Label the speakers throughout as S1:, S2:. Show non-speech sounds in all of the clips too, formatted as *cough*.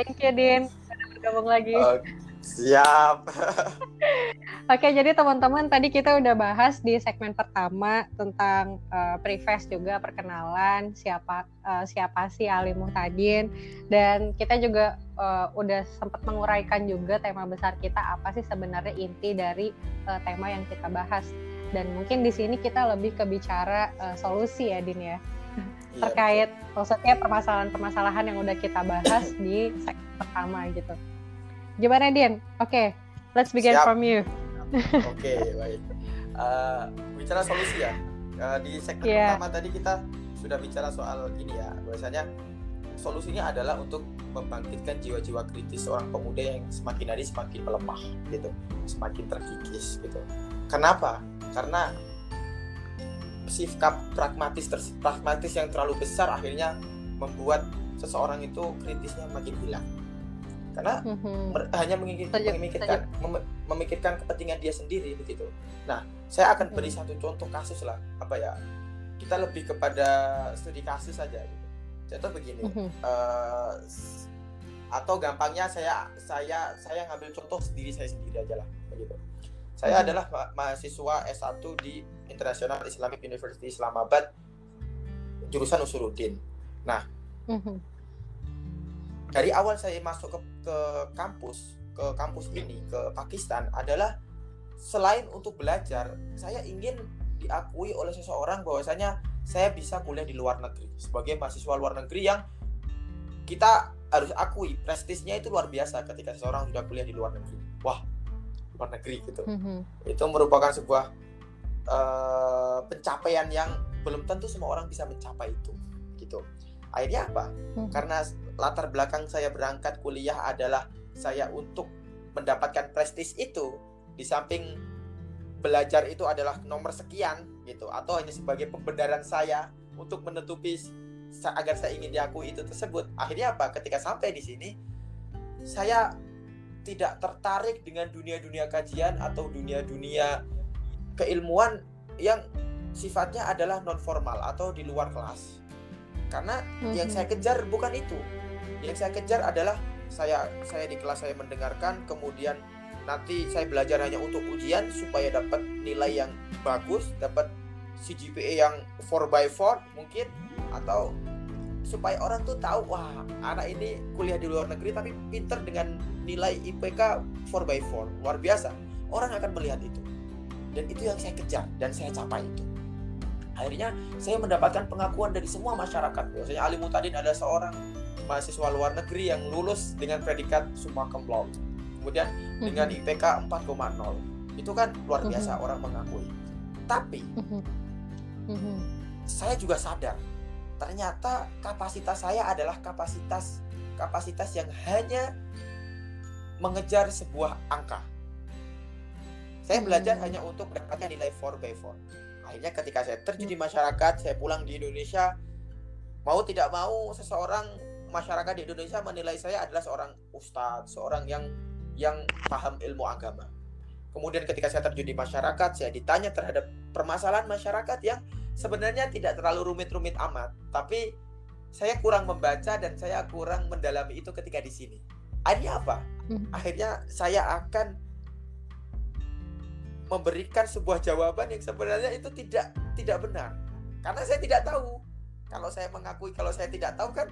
S1: Thank you, Din. Sudah bergabung lagi.
S2: Uh, siap. *laughs*
S1: Oke, jadi teman-teman tadi kita udah bahas di segmen pertama tentang uh, preface juga perkenalan siapa uh, siapa sih Ali Muhtadin dan kita juga uh, udah sempat menguraikan juga tema besar kita apa sih sebenarnya inti dari uh, tema yang kita bahas dan mungkin di sini kita lebih ke bicara uh, solusi ya Din ya iya, terkait maksudnya permasalahan-permasalahan yang udah kita bahas *laughs* di segmen pertama gitu. Gimana Din? Oke, okay, let's begin Siap. from you. *laughs*
S2: Oke, okay, baik. Uh, bicara solusi ya. Uh, di segmen yeah. pertama tadi kita sudah bicara soal ini ya, bahwasanya solusinya adalah untuk membangkitkan jiwa-jiwa kritis seorang pemuda yang semakin hari semakin melemah gitu, semakin terkikis gitu. Kenapa? Karena sikap pragmatis pragmatis yang terlalu besar akhirnya membuat seseorang itu kritisnya makin hilang karena mm-hmm. hanya memikirkan memikirkan, mem memikirkan kepentingan dia sendiri begitu. Nah, saya akan beri mm-hmm. satu contoh kasus lah apa ya kita lebih kepada studi kasus saja. Gitu. Contoh begini, mm-hmm. uh, atau gampangnya saya saya saya ngambil contoh sendiri saya sendiri aja lah begitu. Saya hmm. adalah ma mahasiswa S1 di International Islamic University Islamabad jurusan Usuluddin. Nah, hmm. dari awal saya masuk ke, ke kampus ke kampus ini ke Pakistan adalah selain untuk belajar, saya ingin diakui oleh seseorang bahwasanya saya bisa kuliah di luar negeri sebagai mahasiswa luar negeri yang kita harus akui prestisnya itu luar biasa ketika seseorang sudah kuliah di luar negeri. Wah, luar negeri gitu mm-hmm. itu merupakan sebuah uh, pencapaian yang belum tentu semua orang bisa mencapai itu gitu. Akhirnya apa? Mm-hmm. karena latar belakang saya berangkat kuliah adalah saya untuk mendapatkan prestis itu. Di samping belajar itu adalah nomor sekian gitu. Atau hanya sebagai pembenaran saya untuk menutupi agar saya ingin diakui itu tersebut. Akhirnya apa? Ketika sampai di sini saya tidak tertarik dengan dunia-dunia kajian atau dunia-dunia keilmuan yang sifatnya adalah non formal atau di luar kelas. Karena mm-hmm. yang saya kejar bukan itu. Yang saya kejar adalah saya saya di kelas saya mendengarkan kemudian nanti saya belajar hanya untuk ujian supaya dapat nilai yang bagus, dapat CGPA yang 4 by 4 mungkin atau supaya orang tuh tahu wah anak ini kuliah di luar negeri tapi pinter dengan nilai IPK 4x4 luar biasa orang akan melihat itu dan itu yang saya kejar dan saya capai itu akhirnya saya mendapatkan pengakuan dari semua masyarakat biasanya Ali Mutadin adalah seorang mahasiswa luar negeri yang lulus dengan predikat summa cum laude kemudian mm-hmm. dengan IPK 4,0 itu kan luar biasa mm-hmm. orang mengakui tapi mm-hmm. saya juga sadar ternyata kapasitas saya adalah kapasitas kapasitas yang hanya mengejar sebuah angka. Saya belajar hanya untuk mendapatkan nilai 4 by 4. Akhirnya ketika saya terjun di masyarakat, saya pulang di Indonesia, mau tidak mau seseorang masyarakat di Indonesia menilai saya adalah seorang ustadz, seorang yang yang paham ilmu agama. Kemudian ketika saya terjun di masyarakat, saya ditanya terhadap permasalahan masyarakat yang sebenarnya tidak terlalu rumit-rumit amat, tapi saya kurang membaca dan saya kurang mendalami itu ketika di sini. Akhirnya apa? Hmm. Akhirnya saya akan memberikan sebuah jawaban yang sebenarnya itu tidak tidak benar. Karena saya tidak tahu. Kalau saya mengakui kalau saya tidak tahu kan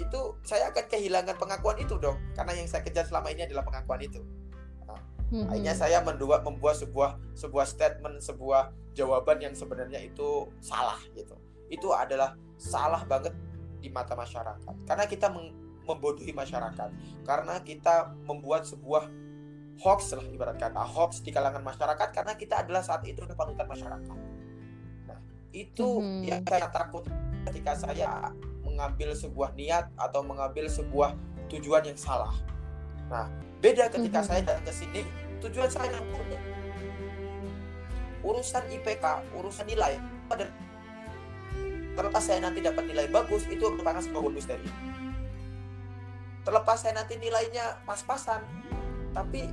S2: itu saya akan kehilangan pengakuan itu dong. Karena yang saya kejar selama ini adalah pengakuan itu hmm Akhirnya saya membuat membuat sebuah sebuah statement, sebuah jawaban yang sebenarnya itu salah gitu. Itu adalah salah banget di mata masyarakat. Karena kita membodohi masyarakat. Karena kita membuat sebuah hoax lah ibarat kata hoax di kalangan masyarakat karena kita adalah saat itu panutan masyarakat. Nah, itu mm-hmm. yang saya takut ketika saya mengambil sebuah niat atau mengambil sebuah tujuan yang salah. Nah, beda ketika mm-hmm. saya datang ke sini tujuan saya murni urusan IPK urusan nilai pada terlepas saya nanti dapat nilai bagus itu merupakan sebuah bonus dari terlepas saya nanti nilainya pas-pasan tapi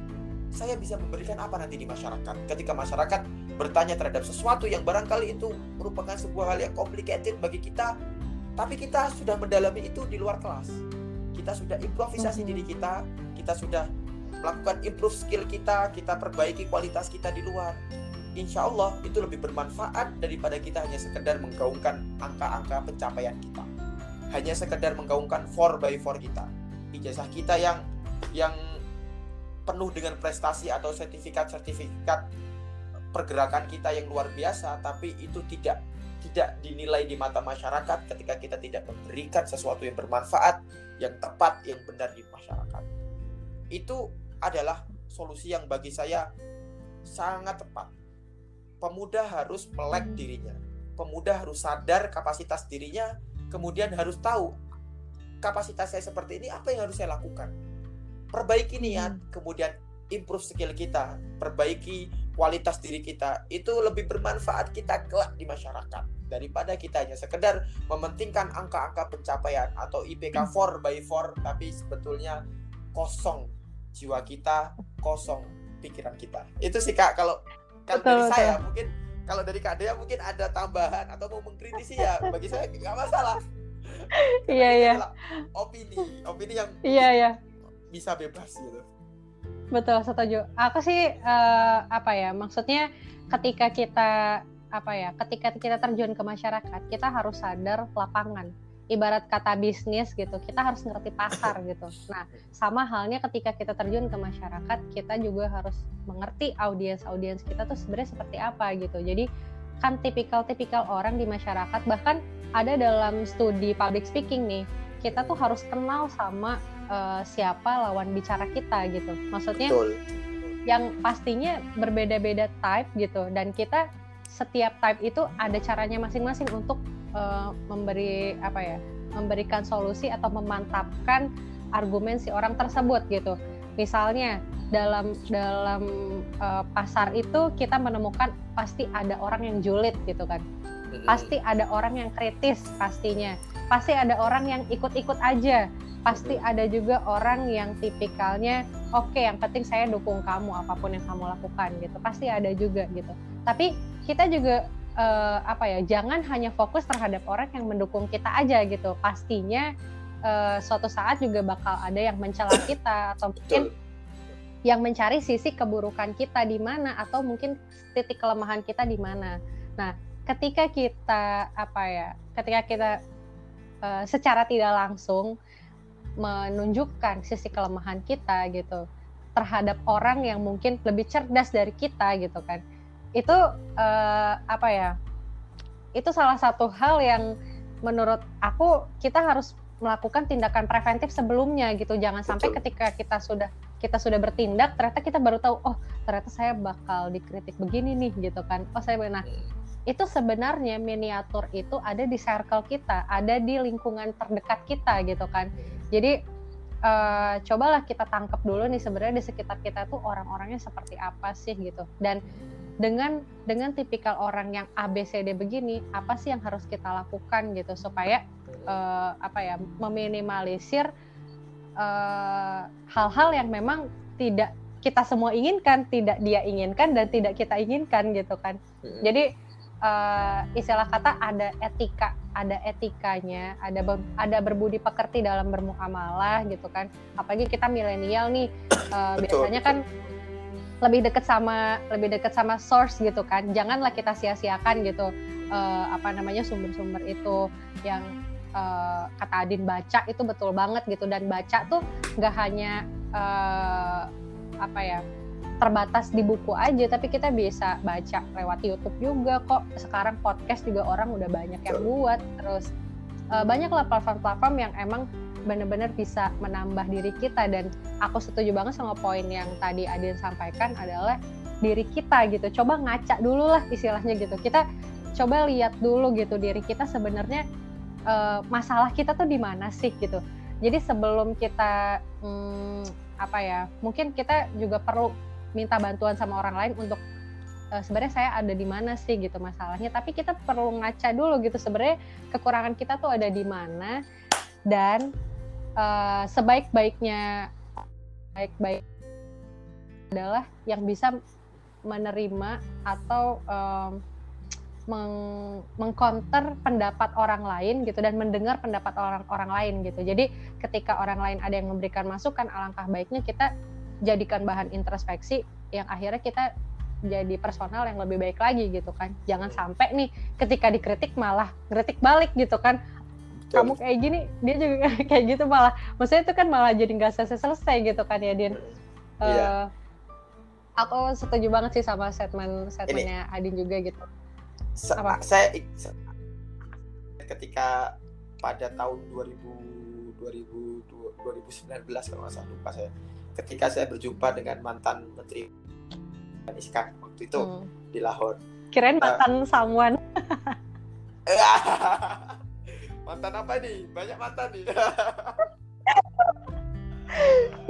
S2: saya bisa memberikan apa nanti di masyarakat? Ketika masyarakat bertanya terhadap sesuatu yang barangkali itu merupakan sebuah hal yang complicated bagi kita tapi kita sudah mendalami itu di luar kelas. Kita sudah improvisasi diri kita kita sudah melakukan improve skill kita kita perbaiki kualitas kita di luar. Insya Allah itu lebih bermanfaat daripada kita hanya sekedar menggaungkan angka-angka pencapaian kita. Hanya sekedar menggaungkan 4 by 4 kita. Ijazah kita yang yang penuh dengan prestasi atau sertifikat-sertifikat pergerakan kita yang luar biasa tapi itu tidak tidak dinilai di mata masyarakat ketika kita tidak memberikan sesuatu yang bermanfaat yang tepat yang benar di masyarakat. Itu adalah solusi yang bagi saya sangat tepat. Pemuda harus melek dirinya. Pemuda harus sadar kapasitas dirinya kemudian harus tahu kapasitas saya seperti ini apa yang harus saya lakukan perbaiki niat, hmm. kemudian improve skill kita, perbaiki kualitas diri kita, itu lebih bermanfaat kita kelak di masyarakat daripada kita hanya sekedar mementingkan angka-angka pencapaian atau IPK 4 hmm. by 4 tapi sebetulnya kosong jiwa kita, kosong pikiran kita. Itu sih Kak kalau kalau dari betul. saya mungkin kalau dari Kak Dea mungkin ada tambahan atau mau mengkritisi ya bagi saya nggak masalah. *laughs*
S1: Iya iya.
S2: Opini, opini yang
S1: Iya iya
S2: bisa bebas gitu.
S1: Betul, setuju. Aku sih uh, apa ya? Maksudnya ketika kita apa ya? Ketika kita terjun ke masyarakat, kita harus sadar lapangan. Ibarat kata bisnis gitu, kita harus ngerti pasar *laughs* gitu. Nah, sama halnya ketika kita terjun ke masyarakat, kita juga harus mengerti audiens-audiens kita tuh sebenarnya seperti apa gitu. Jadi kan tipikal-tipikal orang di masyarakat bahkan ada dalam studi public speaking nih, kita tuh harus kenal sama uh, siapa lawan bicara kita gitu. Maksudnya Betul. yang pastinya berbeda-beda type gitu dan kita setiap type itu ada caranya masing-masing untuk uh, memberi apa ya? memberikan solusi atau memantapkan argumen si orang tersebut gitu. Misalnya dalam dalam uh, pasar itu kita menemukan pasti ada orang yang julid gitu kan. Pasti ada orang yang kritis pastinya. Pasti ada orang yang ikut-ikut aja pasti ada juga orang yang tipikalnya oke okay, yang penting saya dukung kamu apa pun yang kamu lakukan gitu. Pasti ada juga gitu. Tapi kita juga uh, apa ya jangan hanya fokus terhadap orang yang mendukung kita aja gitu. Pastinya uh, suatu saat juga bakal ada yang mencela kita atau mungkin yang mencari sisi keburukan kita di mana atau mungkin titik kelemahan kita di mana. Nah ketika kita apa ya ketika kita uh, secara tidak langsung menunjukkan sisi kelemahan kita gitu terhadap orang yang mungkin lebih cerdas dari kita gitu kan. Itu uh, apa ya itu salah satu hal yang menurut aku kita harus melakukan tindakan preventif sebelumnya gitu. Jangan sampai ketika kita sudah kita sudah bertindak ternyata kita baru tahu oh ternyata saya bakal dikritik begini nih gitu kan. Oh saya benar itu sebenarnya miniatur itu ada di circle kita ada di lingkungan terdekat kita gitu kan jadi uh, cobalah kita tangkap dulu nih sebenarnya di sekitar kita tuh orang-orangnya seperti apa sih gitu. Dan dengan dengan tipikal orang yang ABCD begini, apa sih yang harus kita lakukan gitu supaya uh, apa ya meminimalisir eh, hal-hal uh, yang memang tidak kita semua inginkan, tidak dia inginkan dan tidak kita inginkan gitu kan. Jadi uh, istilah kata ada etika, ada etikanya, ada ber, ada berbudi pekerti dalam bermuamalah gitu kan. Apalagi kita milenial nih, *coughs* uh, biasanya kan lebih dekat sama lebih dekat sama source gitu kan. Janganlah kita sia-siakan gitu uh, apa namanya sumber-sumber itu yang uh, kata Adin baca itu betul banget gitu dan baca tuh nggak hanya uh, apa ya terbatas di buku aja tapi kita bisa baca lewat YouTube juga kok. Sekarang podcast juga orang udah banyak yang buat. Terus uh, banyaklah platform-platform yang emang benar-benar bisa menambah diri kita. Dan aku setuju banget sama poin yang tadi Adin sampaikan adalah diri kita gitu. Coba ngaca dulu lah istilahnya gitu. Kita coba lihat dulu gitu diri kita sebenarnya uh, masalah kita tuh di mana sih gitu. Jadi sebelum kita hmm, apa ya mungkin kita juga perlu minta bantuan sama orang lain untuk uh, sebenarnya saya ada di mana sih gitu masalahnya tapi kita perlu ngaca dulu gitu sebenarnya kekurangan kita tuh ada di mana dan uh, sebaik-baiknya baik-baik adalah yang bisa menerima atau um, meng mengcounter pendapat orang lain gitu dan mendengar pendapat orang orang lain gitu. Jadi ketika orang lain ada yang memberikan masukan alangkah baiknya kita jadikan bahan introspeksi yang akhirnya kita jadi personal yang lebih baik lagi gitu kan. Jangan sampai nih ketika dikritik malah kritik balik gitu kan. Kamu kayak gini, dia juga *laughs* kayak gitu malah. Maksudnya itu kan malah jadi nggak selesai-selesai gitu kan ya Din. Iya. Uh, aku setuju banget sih sama statement statementnya Adin juga gitu
S2: se apa? saya ketika pada tahun 2000 2000 2019 kalau nggak salah lupa saya ketika saya berjumpa dengan mantan menteri Iskan waktu itu hmm. di Lahore
S1: kirain eh, mantan uh, *laughs* samuan
S2: mantan apa nih banyak mantan nih *laughs*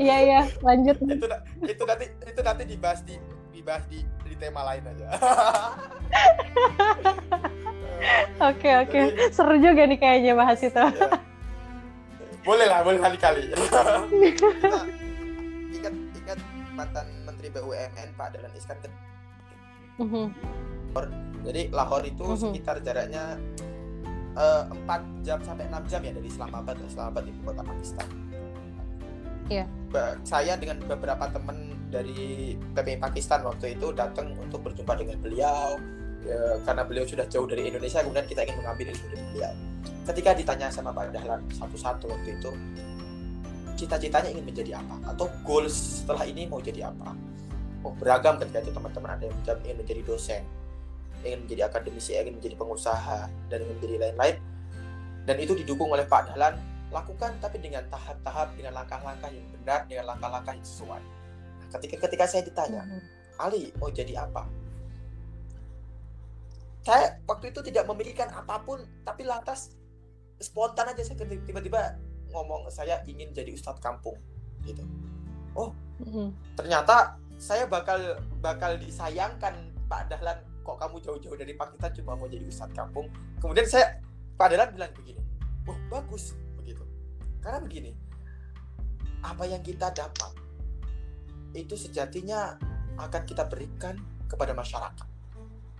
S1: iya iya lanjut
S2: itu itu nanti itu nanti dibahas di dibahas di di tema lain aja *laughs*
S1: Oke oke, seru juga nih kayaknya bahas itu. Ya.
S2: Boleh lah, boleh kali-kali. Mantan Menteri BUMN Pak Dahlan Iskan kan. Uh-huh. Jadi Lahore itu uh-huh. sekitar jaraknya eh, empat uh, jam sampai enam jam ya dari Islamabad. Islamabad ibu kota Pakistan.
S1: Iya.
S2: Yeah. Saya dengan beberapa teman dari PPI Pakistan waktu itu datang untuk berjumpa dengan beliau ya, karena beliau sudah jauh dari Indonesia kemudian kita ingin mengambil ilmu dari beliau ketika ditanya sama Pak Dahlan satu-satu waktu itu cita-citanya ingin menjadi apa? Atau goals setelah ini mau jadi apa? Oh beragam ketika itu teman-teman ada yang ingin menjadi dosen ingin menjadi akademisi ingin menjadi pengusaha dan ingin menjadi lain-lain. Dan itu didukung oleh Pak Dahlan. Lakukan tapi dengan tahap-tahap dengan langkah-langkah yang benar dengan langkah-langkah yang sesuai. Nah, ketika ketika saya ditanya mm -hmm. Ali mau jadi apa? Saya waktu itu tidak memikirkan apa pun tapi lantas spontan aja saya tiba-tiba ngomong saya ingin jadi ustadz kampung gitu. Oh mm-hmm. ternyata saya bakal bakal disayangkan Pak Dahlan kok kamu jauh-jauh dari Pakistan cuma mau jadi ustadz kampung? Kemudian saya Pak Dahlan bilang begini oh bagus begitu. Karena begini apa yang kita dapat itu sejatinya akan kita berikan kepada masyarakat.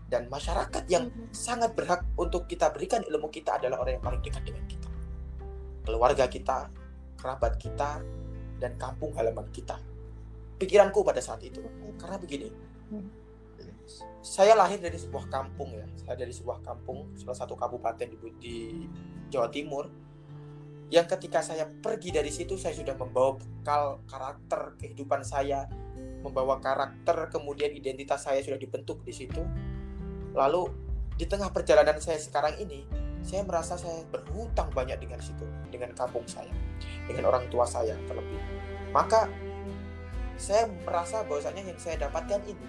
S2: Dan masyarakat yang mm-hmm. sangat berhak untuk kita berikan ilmu kita adalah orang yang paling dekat dengan kita keluarga kita kerabat kita dan kampung halaman kita. Pikiranku pada saat itu karena begini. Mm-hmm. saya lahir dari sebuah kampung ya. Saya dari sebuah kampung salah satu kabupaten di, di Jawa Timur. Yang ketika saya pergi dari situ saya sudah membawa bekal karakter kehidupan saya membawa karakter kemudian identitas saya sudah dibentuk di situ. Lalu di tengah perjalanan saya sekarang ini, saya merasa saya berhutang banyak dengan situ, dengan kampung saya, dengan orang tua saya terlebih. Maka saya merasa bahwasanya yang saya dapatkan ini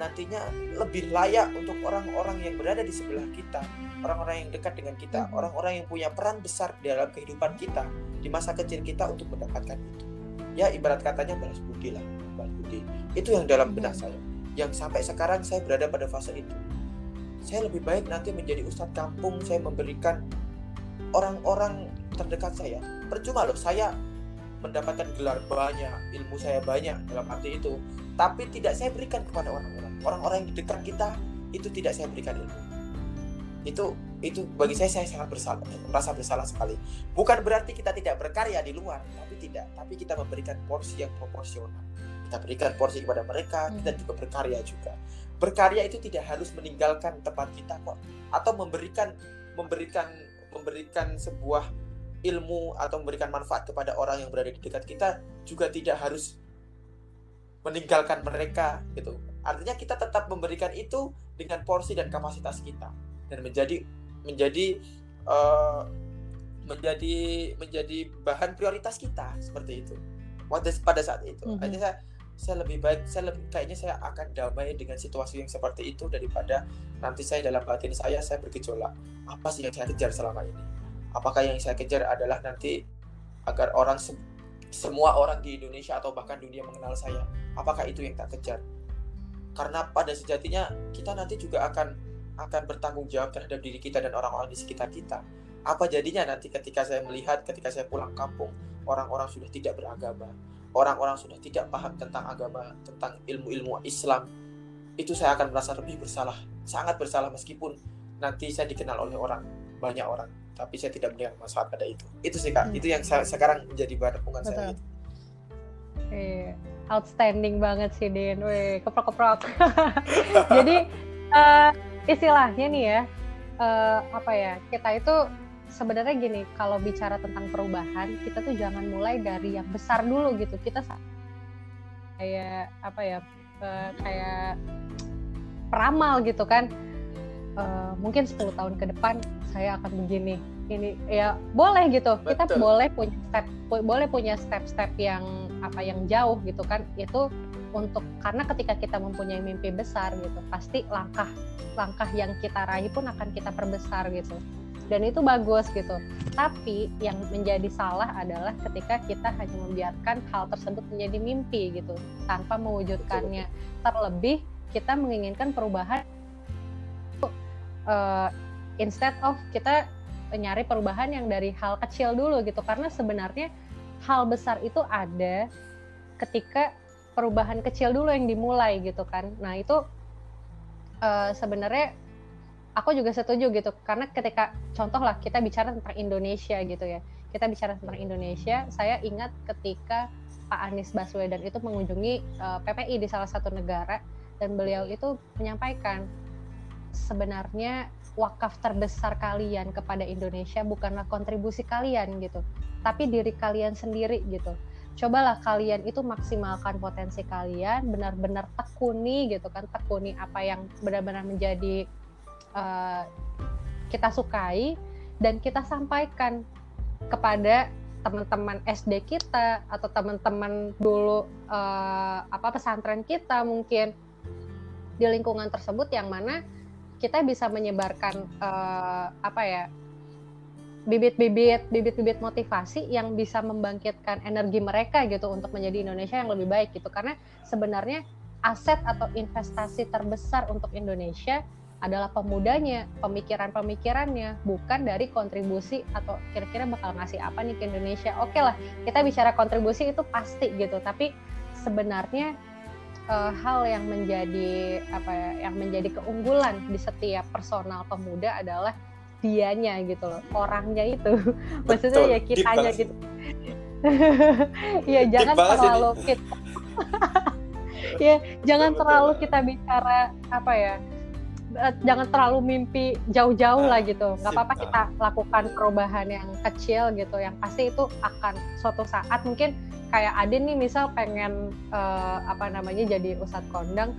S2: nantinya lebih layak untuk orang-orang yang berada di sebelah kita, orang-orang yang dekat dengan kita, hmm. orang-orang yang punya peran besar di dalam kehidupan kita di masa kecil kita untuk mendapatkan itu. Ya ibarat katanya balas budi lah, balas budi. Itu yang dalam benak hmm. saya. Yang sampai sekarang saya berada pada fase itu saya lebih baik nanti menjadi ustadz kampung saya memberikan orang-orang terdekat saya. Percuma loh saya mendapatkan gelar banyak ilmu saya banyak dalam arti itu. Tapi tidak saya berikan kepada orang-orang. Orang-orang yang di dekat kita itu tidak saya berikan ilmu. Itu itu bagi saya saya sangat bersalah merasa bersalah sekali. Bukan berarti kita tidak berkarya di luar tapi tidak. Tapi kita memberikan porsi yang proporsional. Kita berikan porsi kepada mereka kita hmm. juga berkarya juga berkarya itu tidak harus meninggalkan tempat kita kok. Atau memberikan memberikan memberikan sebuah ilmu atau memberikan manfaat kepada orang yang berada di dekat kita juga tidak harus meninggalkan mereka gitu. Artinya kita tetap memberikan itu dengan porsi dan kapasitas kita. Dan menjadi menjadi uh, menjadi menjadi bahan prioritas kita seperti itu. Pada saat itu. Mm -hmm. akhirnya saya saya lebih baik saya lebih kayaknya saya akan damai dengan situasi yang seperti itu daripada nanti saya dalam batin saya saya bergejolak. Apa sih yang saya kejar selama ini? Apakah yang saya kejar adalah nanti agar orang se semua orang di Indonesia atau bahkan dunia mengenal saya? Apakah itu yang tak kejar? Karena pada sejatinya kita nanti juga akan akan bertanggung jawab terhadap diri kita dan orang-orang di sekitar kita. Apa jadinya nanti ketika saya melihat ketika saya pulang kampung orang-orang sudah tidak beragama orang-orang sudah tidak paham tentang agama, tentang ilmu-ilmu Islam, itu saya akan merasa lebih bersalah, sangat bersalah meskipun nanti saya dikenal oleh orang banyak orang tapi saya tidak melihat manfaat pada itu itu sih kak hmm. itu yang saya, sekarang menjadi bahan dukungan saya gitu.
S1: Eh, outstanding banget sih Din, weh keprok-keprok. *laughs* Jadi uh, istilahnya nih ya, uh, apa ya kita itu sebenarnya gini, kalau bicara tentang perubahan kita tuh jangan mulai dari yang besar dulu gitu. Kita kayak apa ya, uh, kayak peramal gitu kan. Uh, mungkin 10 tahun ke depan saya akan begini. Ini ya boleh gitu. Betul. kita boleh punya step boleh punya step-step yang apa yang jauh gitu kan. Itu untuk karena ketika kita mempunyai mimpi besar gitu pasti langkah langkah yang kita raih pun akan kita perbesar gitu dan itu bagus gitu. Tapi yang menjadi salah adalah ketika kita hanya membiarkan hal tersebut menjadi mimpi gitu tanpa mewujudkannya. Terlebih kita menginginkan perubahan uh, instead of kita nyari perubahan yang dari hal kecil dulu gitu. Karena sebenarnya hal besar itu ada ketika perubahan kecil dulu yang dimulai gitu kan. Nah itu uh, sebenarnya aku juga setuju gitu karena ketika contoh lah kita bicara tentang Indonesia gitu ya. Kita bicara tentang Indonesia saya ingat ketika Pak Anies Baswedan itu mengunjungi uh, eh, PPI di salah satu negara dan beliau itu menyampaikan sebenarnya wakaf terbesar kalian kepada Indonesia bukanlah kontribusi kalian gitu, tapi diri kalian sendiri gitu. Cobalah kalian itu maksimalkan potensi kalian, benar-benar tekuni gitu kan, tekuni apa yang benar-benar menjadi uh, kita sukai dan kita sampaikan kepada teman-teman SD kita atau teman-teman dulu uh, apa pesantren kita mungkin di lingkungan tersebut yang mana kita bisa menyebarkan uh, apa ya bibit-bibit bibit-bibit motivasi yang bisa membangkitkan energi mereka gitu untuk menjadi Indonesia yang lebih baik gitu. Karena sebenarnya aset atau investasi terbesar untuk Indonesia adalah pemudanya, pemikiran-pemikirannya, bukan dari kontribusi atau kira-kira bakal ngasih apa nih ke Indonesia. Oke okay lah, kita bicara kontribusi itu pasti gitu, tapi sebenarnya uh, hal yang menjadi apa ya, yang menjadi keunggulan di setiap personal pemuda adalah dianya gitu loh, orangnya itu. *laughs* Maksudnya ya kitanya gitu. *laughs* *laughs* ya jangan terlalu kita ya jangan terlalu kita bicara apa ya jangan terlalu mimpi jauh-jauh lah gitu. Nggak apa-apa kita lakukan perubahan yang kecil gitu yang pasti itu akan suatu saat. Mungkin kayak Adin nih misal pengen uh, apa namanya jadi ustadz kondang.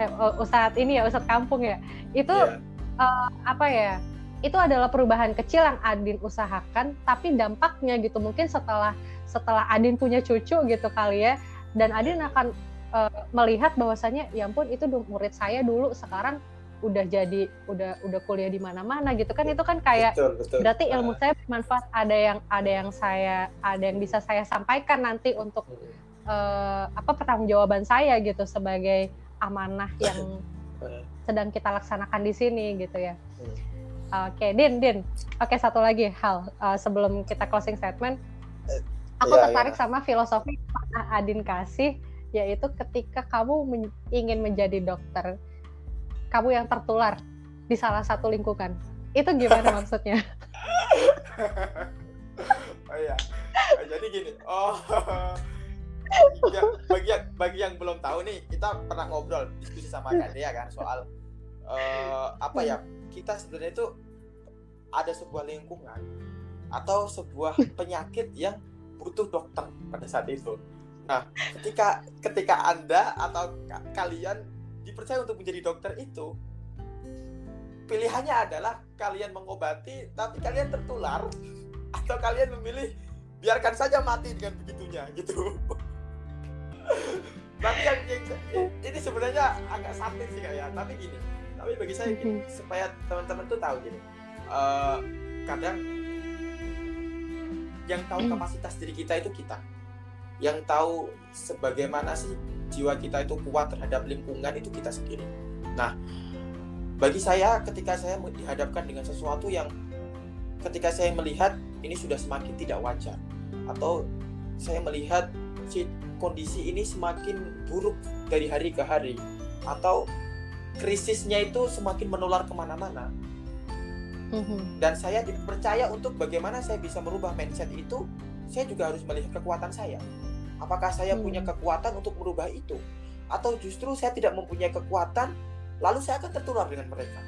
S1: Eh, uh, ustadz ini ya ustadz kampung ya. Itu yeah. Iya. uh, apa ya itu adalah perubahan kecil yang Adin usahakan tapi dampaknya gitu mungkin setelah setelah Adin punya cucu gitu kali ya dan Adin akan uh, melihat bahwasanya ya ampun itu murid saya dulu sekarang udah jadi udah udah kuliah di mana-mana gitu kan itu kan kayak betul, betul. berarti ilmu saya bermanfaat ada yang ada yang saya ada yang bisa saya sampaikan nanti untuk uh, apa pertanggungjawaban saya gitu sebagai amanah yang sedang kita laksanakan di sini gitu ya. Hmm. Oke, okay, Din, Din. Oke, okay, satu lagi hal uh, sebelum kita closing statement. Eh, Aku yeah, tertarik yeah. sama filosofi Pak Adin kasih, yaitu ketika kamu men ingin menjadi dokter, kamu yang tertular di salah satu lingkungan. Itu gimana *laughs* maksudnya?
S2: oh iya. Jadi gini. Oh. *laughs* Ya, bagi yang bagi yang belum tahu nih, kita pernah ngobrol diskusi sama Kak Dea kan soal uh, apa ya? Kita sebenarnya itu ada sebuah lingkungan atau sebuah *laughs* penyakit yang butuh dokter pada saat itu. Nah, ketika ketika Anda atau kalian dipercaya untuk menjadi dokter itu pilihannya adalah kalian mengobati tapi kalian tertular *laughs* atau kalian memilih biarkan saja mati dengan begitunya gitu. *laughs* Tapi yang, yang ini sebenarnya agak satir sih kayak tapi gini tapi bagi saya gini supaya teman-teman tuh tahu gini uh, kadang yang tahu kapasitas diri kita itu kita. Yang tahu sebagaimana sih jiwa kita itu kuat terhadap lingkungan itu kita sendiri. Nah, bagi saya ketika saya dihadapkan dengan sesuatu yang ketika saya melihat ini sudah semakin tidak wajar atau saya melihat si kondisi ini semakin buruk dari hari ke hari atau krisisnya itu semakin menular ke mana-mana mm-hmm. dan saya dipercaya untuk bagaimana saya bisa merubah mindset itu saya juga harus melihat kekuatan saya apakah saya mm. punya kekuatan untuk merubah itu atau justru saya tidak mempunyai kekuatan lalu saya akan tertular dengan mereka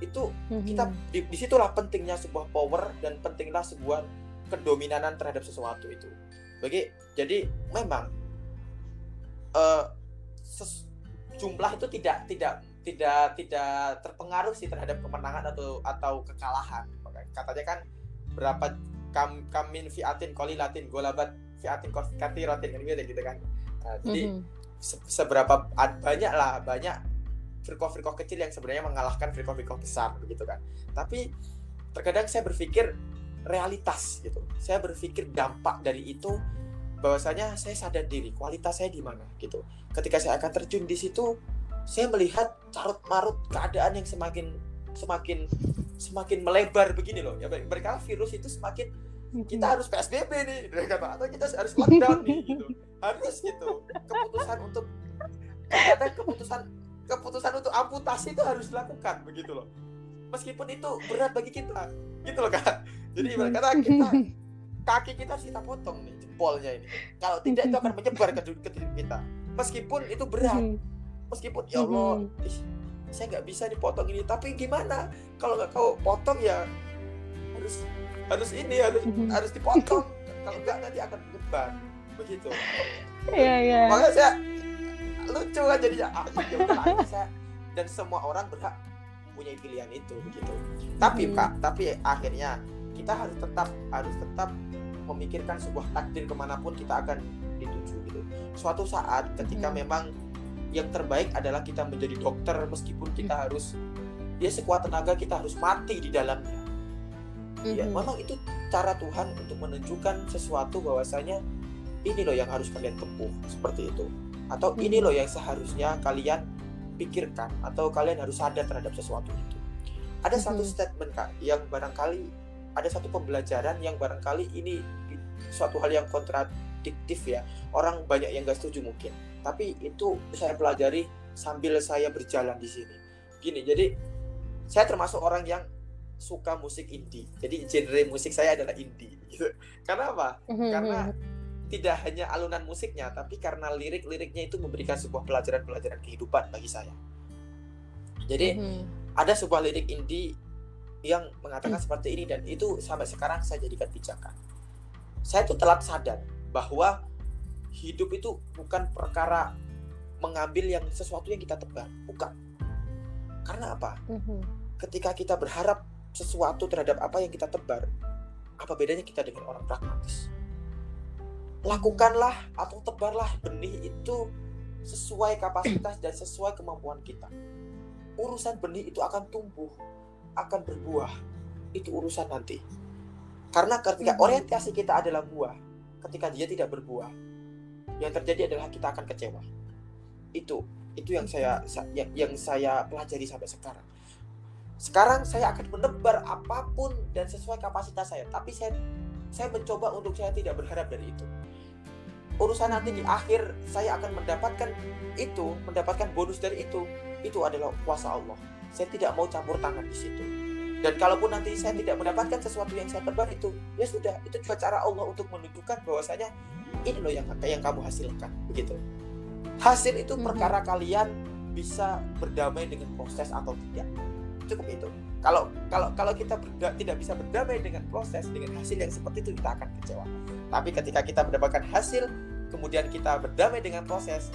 S2: itu mm-hmm. kita di, di situlah pentingnya sebuah power dan pentinglah sebuah kedominanan terhadap sesuatu itu bagi jadi memang uh, ses, jumlah itu tidak tidak tidak tidak terpengaruh sih terhadap kemenangan atau atau kekalahan katanya kan berapa kam kamin fiatin latin golabat fiatin rotin kan gitu kan. Nah, jadi mm -hmm. se seberapa banyak lah banyak friko-friko kecil yang sebenarnya mengalahkan friko-friko besar begitu kan. Tapi terkadang saya berpikir realitas gitu. Saya berpikir dampak dari itu bahwasanya saya sadar diri kualitas saya di mana gitu. Ketika saya akan terjun di situ saya melihat carut marut keadaan yang semakin semakin semakin melebar begini loh. Ya mereka virus itu semakin kita harus PSBB nih kata. Atau kita harus lockdown nih gitu. Harus gitu. Keputusan untuk ada keputusan keputusan untuk amputasi itu harus dilakukan begitu loh. Meskipun itu berat bagi kita gitu loh kan jadi kata kita *laughs* kaki kita harus kita potong nih jempolnya ini. Kalau tidak itu akan menyebar ke, ke diri kita. Meskipun itu berat. Meskipun ya Allah ih, saya nggak bisa dipotong ini. Tapi gimana? Kalau nggak kau potong ya harus harus ini harus harus dipotong. Kalau nggak nanti akan menyebar begitu.
S1: Iya iya.
S2: Makanya saya lucu kan jadinya ah ya saya dan semua orang berhak punya pilihan itu begitu. Tapi hmm. kak tapi akhirnya kita harus tetap harus tetap memikirkan sebuah takdir ke mana pun kita akan dituju gitu. Suatu saat ketika hmm. memang yang terbaik adalah kita menjadi dokter meskipun kita hmm. harus ya sekuat tenaga kita harus mati di dalamnya mm-hmm. ya memang itu cara Tuhan untuk menunjukkan sesuatu bahwasanya ini loh yang harus kalian tempuh seperti itu atau mm-hmm. ini loh yang seharusnya kalian pikirkan atau kalian harus sadar terhadap sesuatu itu ada mm-hmm. satu statement kak yang barangkali ada satu pembelajaran yang barangkali ini suatu hal yang kontradiktif ya orang banyak yang gak setuju mungkin tapi itu saya pelajari sambil saya berjalan di sini gini jadi saya termasuk orang yang suka musik indie jadi genre musik saya adalah indie *laughs* gitu karena apa mm-hmm. karena tidak hanya alunan musiknya tapi karena lirik-liriknya itu memberikan sebuah pelajaran-pelajaran kehidupan bagi saya jadi mm-hmm. ada sebuah lirik indie yang mengatakan seperti ini dan itu sampai sekarang saya jadikan pijakan saya tuh telat sadar bahwa hidup itu bukan perkara mengambil yang sesuatu yang kita tebar, bukan. Karena apa? Ketika kita berharap sesuatu terhadap apa yang kita tebar, apa bedanya kita dengan orang pragmatis? Lakukanlah atau tebarlah benih itu sesuai kapasitas dan sesuai kemampuan kita. Urusan benih itu akan tumbuh, akan berbuah. Itu urusan nanti. Karena ketika mm-hmm. orientasi kita adalah buah, ketika dia tidak berbuah, yang terjadi adalah kita akan kecewa itu itu yang saya yang, yang saya pelajari sampai sekarang sekarang saya akan menebar apa pun dan sesuai kapasitas saya. Tapi saya saya mencoba untuk saya tidak berharap dari itu. Urusan nanti di akhir saya akan mendapatkan itu mendapatkan bonus dari itu. Itu adalah kuasa Allah. Saya tidak mau campur tangan di situ. Dan kalaupun nanti saya tidak mendapatkan sesuatu yang saya tebar itu ya sudah itu juga cara Allah untuk menunjukkan bahwasanya ini loh yang yang kamu hasilkan begitu. Hasil itu perkara kalian bisa berdamai dengan proses atau tidak cukup itu kalau kalau kalau kita berda, tidak bisa berdamai dengan proses dengan hasil yang seperti itu kita akan kecewa tapi ketika kita mendapatkan hasil kemudian kita berdamai dengan proses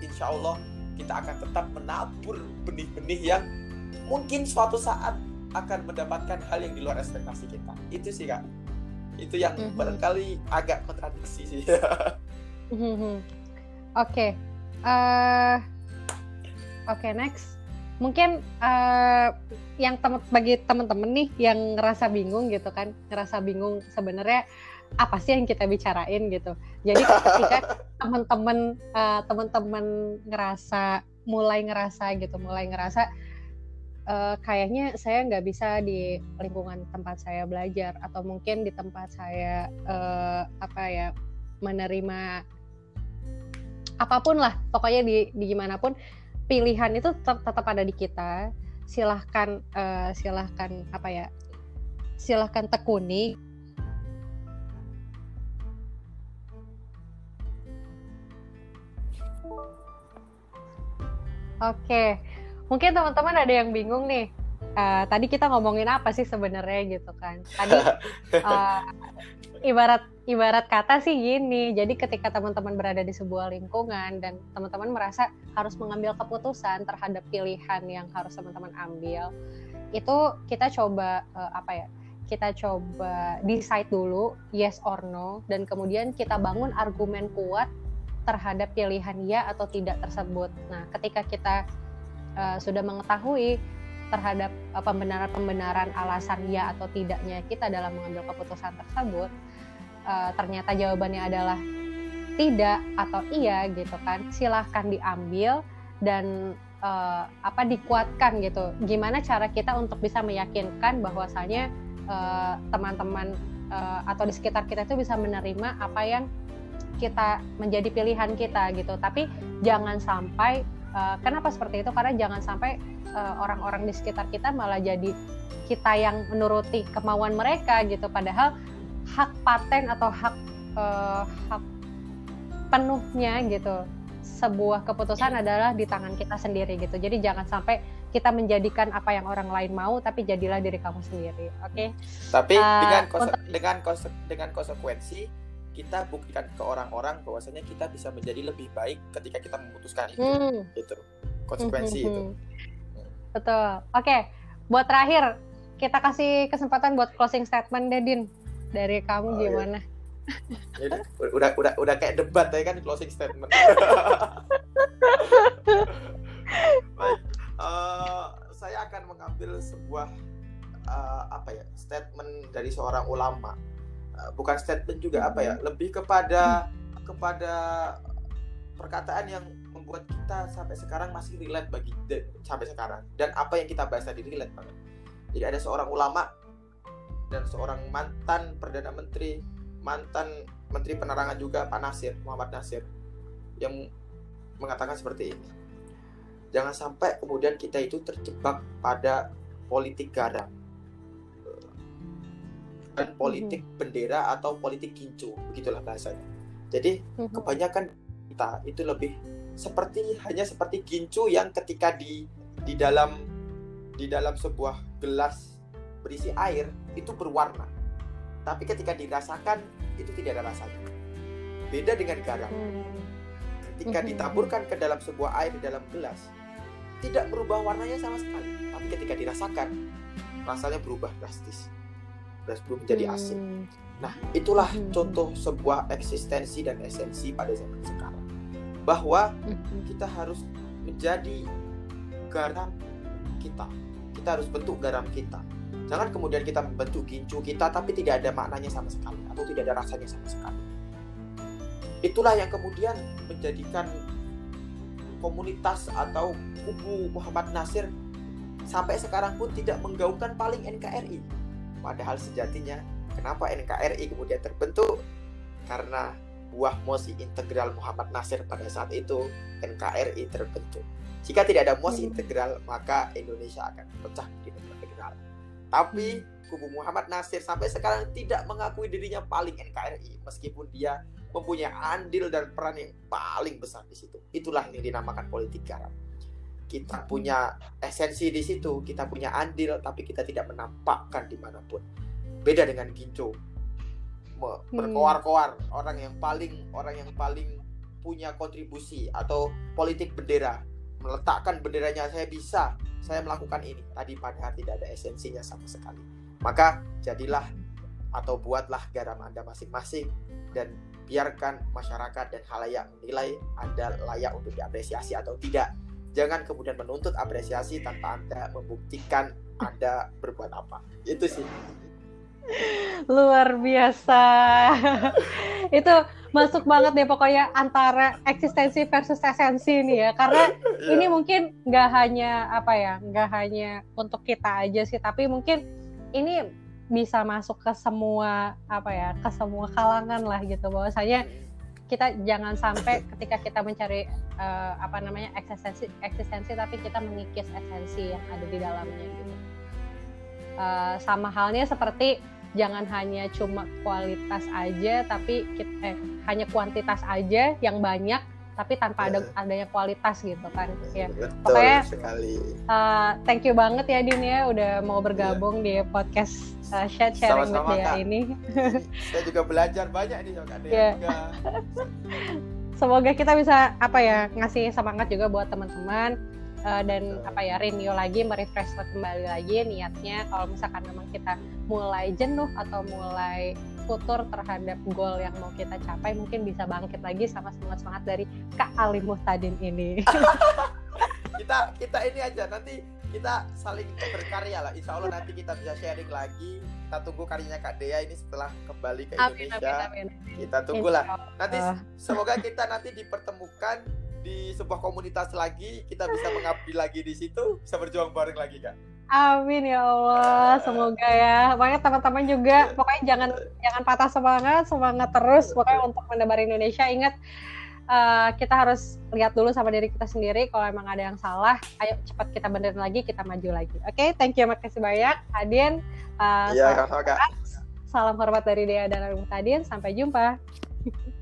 S2: insya Allah kita akan tetap menabur benih-benih yang mungkin suatu saat akan mendapatkan hal yang di luar ekspektasi kita itu sih kak itu yang mm -hmm. barangkali agak kontradiksi sih *laughs*
S1: mm -hmm. oke okay. uh, eh, oke okay, next mungkin uh, yang tem bagi teman-teman nih yang ngerasa bingung gitu kan ngerasa bingung sebenarnya apa sih yang kita bicarain gitu. Jadi ketika *laughs* teman-teman uh, teman-teman ngerasa mulai ngerasa gitu mulai ngerasa uh, kayaknya saya nggak bisa di lingkungan tempat saya belajar atau mungkin di tempat saya uh, apa ya menerima apa pun lah pokoknya di, di gimana pun pilihan itu tetap, tetap ada di kita silahkan uh, silahkan apa ya silahkan tekuni Oke, mungkin teman-teman ada yang bingung nih. Uh, tadi kita ngomongin apa sih sebenarnya gitu kan? Tadi uh, *laughs* ibarat ibarat kata sih gini. Jadi ketika teman-teman berada di sebuah lingkungan dan teman-teman merasa harus mengambil keputusan terhadap pilihan yang harus teman-teman ambil, itu kita coba uh, apa ya? Kita coba decide dulu yes or no dan kemudian kita bangun argumen kuat terhadap pilihan ya atau tidak tersebut. Nah, ketika kita uh, sudah mengetahui terhadap uh, pembenaran-pembenaran alasan ya atau tidaknya kita dalam mengambil keputusan tersebut, uh, ternyata jawabannya adalah tidak atau iya gitu kan, silahkan diambil dan uh, apa dikuatkan gitu. Gimana cara kita untuk bisa meyakinkan bahwasanya teman-teman uh, atau di sekitar kita itu bisa menerima apa yang kita menjadi pilihan kita gitu. Tapi jangan sampai uh, kenapa seperti itu? Karena jangan sampai eh, orang-orang di sekitar kita malah jadi kita yang menuruti kemauan mereka gitu. Padahal hak paten atau hak uh, hak penuhnya gitu. Sebuah keputusan adalah di tangan kita sendiri gitu. Jadi jangan sampai kita menjadikan apa yang orang lain mau tapi jadilah diri kamu sendiri oke? Okay?
S2: tapi uh, dengan untuk... dengan kose dengan konsekuensi kita buktikan ke orang-orang bahwasanya kita bisa menjadi lebih baik ketika kita memutuskan itu. Hmm. itu konsekuensi hmm. itu.
S1: betul. Oke okay. buat terakhir kita kasih kesempatan buat closing statement Dedin dari kamu oh, iya. gimana *laughs*
S2: ya. udah, udah udah kayak debat ya kan closing statement *laughs* baik uh, saya akan mengambil sebuah uh, apa ya statement dari seorang ulama Eh, bukan statement juga apa ya lebih kepada kepada perkataan yang membuat kita sampai sekarang masih relate bagi sampai sekarang dan apa yang kita bahas tadi relate banget jadi ada seorang ulama dan seorang mantan perdana menteri mantan menteri penerangan juga Pak Nasir Muhammad Nasir yang mengatakan seperti ini jangan sampai kemudian kita itu terjebak pada politik garam bukan politik mm-hmm. bendera atau politik kincu begitulah bahasanya jadi mm-hmm. kebanyakan kita itu lebih seperti hanya seperti gincu yang ketika di di dalam di dalam sebuah gelas berisi air itu berwarna tapi ketika dirasakan itu tidak ada rasanya beda dengan garam mm-hmm. ketika ditaburkan ke dalam sebuah air di dalam gelas tidak berubah warnanya sama sekali tapi ketika dirasakan rasanya berubah drastis dan belum menjadi. Hmm. Nah, itulah hmm. contoh sebuah eksistensi dan esensi pada zaman sekarang. Bahwa hmm. kita harus menjadi garam kita. Kita harus bentuk garam kita. Jangan kemudian kita membentuk gincu kita tapi tidak ada maknanya sama sekali atau tidak ada rasanya sama sekali. Itulah yang kemudian menjadikan komunitas atau kubu Muhammad Nasir sampai sekarang pun tidak menggaungkan paling NKRI Padahal sejatinya kenapa NKRI kemudian terbentuk? Karena buah mosi integral Muhammad Nasir pada saat itu NKRI terbentuk. Jika tidak ada mosi hmm. integral, maka Indonesia akan pecah di integral. Tapi hmm. kubu Muhammad Nasir sampai sekarang tidak mengakui dirinya paling NKRI meskipun dia mempunyai andil dan peran yang paling besar di situ. Itulah yang dinamakan politik garam kita punya esensi di situ, kita punya andil, tapi kita tidak menampakkan di mana pun. Beda dengan Ginco, hmm. berkoar-koar orang yang paling orang yang paling punya kontribusi atau politik bendera, meletakkan benderanya saya bisa, saya melakukan ini. Tadi padahal tidak ada esensinya sama sekali. Maka jadilah atau buatlah garam Anda masing-masing dan biarkan masyarakat dan halayak menilai Anda layak untuk diapresiasi atau tidak jangan kemudian menuntut apresiasi tanpa anda membuktikan anda berbuat apa itu sih
S1: luar biasa *laughs* itu masuk banget deh pokoknya antara eksistensi versus esensi nih ya. Karena yeah. *laughs* ini mungkin nggak hanya apa ya nggak hanya untuk kita aja sih tapi mungkin ini bisa masuk ke semua apa ya ke semua kalangan lah gitu. Bahwasanya kita jangan sampai *laughs* ketika kita mencari uh, apa namanya eksistensi eksistensi tapi kita mengikis esensi yang ada di dalamnya gitu. Uh, sama halnya seperti jangan hanya cuma kualitas aja tapi kita, eh, hanya kuantitas aja yang banyak tapi tanpa ada adanya kualitas gitu kan ya
S2: Betul pokoknya sekali.
S1: Uh, thank you banget ya Din ya udah mau bergabung yeah. di podcast uh, chat sharing with dia ini *laughs*
S2: saya juga belajar banyak nih sama Kak yeah. juga *laughs*
S1: semoga kita bisa apa ya ngasih semangat juga buat teman-teman uh, dan apa ya renew lagi merefresh kembali lagi niatnya kalau misalkan memang kita mulai jenuh atau mulai futur terhadap goal yang mau kita capai mungkin bisa bangkit lagi sama semangat semangat dari Kak Ali Muhtadin ini. *laughs*
S2: kita kita ini aja nanti kita saling berkarya lah. Insya Allah nanti kita bisa sharing lagi. Kita tunggu karyanya Kak Dea ini setelah kembali ke Indonesia. Amin, amin, amin. Kita tunggulah. Nanti semoga kita nanti dipertemukan di sebuah komunitas lagi. Kita bisa mengabdi lagi di situ, bisa berjuang bareng lagi Kak.
S1: Amin ya Allah, semoga ya. Pokoknya teman-teman juga, pokoknya jangan jangan patah semangat, semangat terus. Pokoknya untuk menebar Indonesia, ingat uh, kita harus lihat dulu sama diri kita sendiri. Kalau emang ada yang salah, ayo cepat kita benerin lagi, kita maju lagi. Oke, okay? thank you, makasih banyak, Adin. Uh,
S2: ya, salam, hormat.
S1: salam hormat dari Dea dan Tadin. Sampai jumpa. *laughs*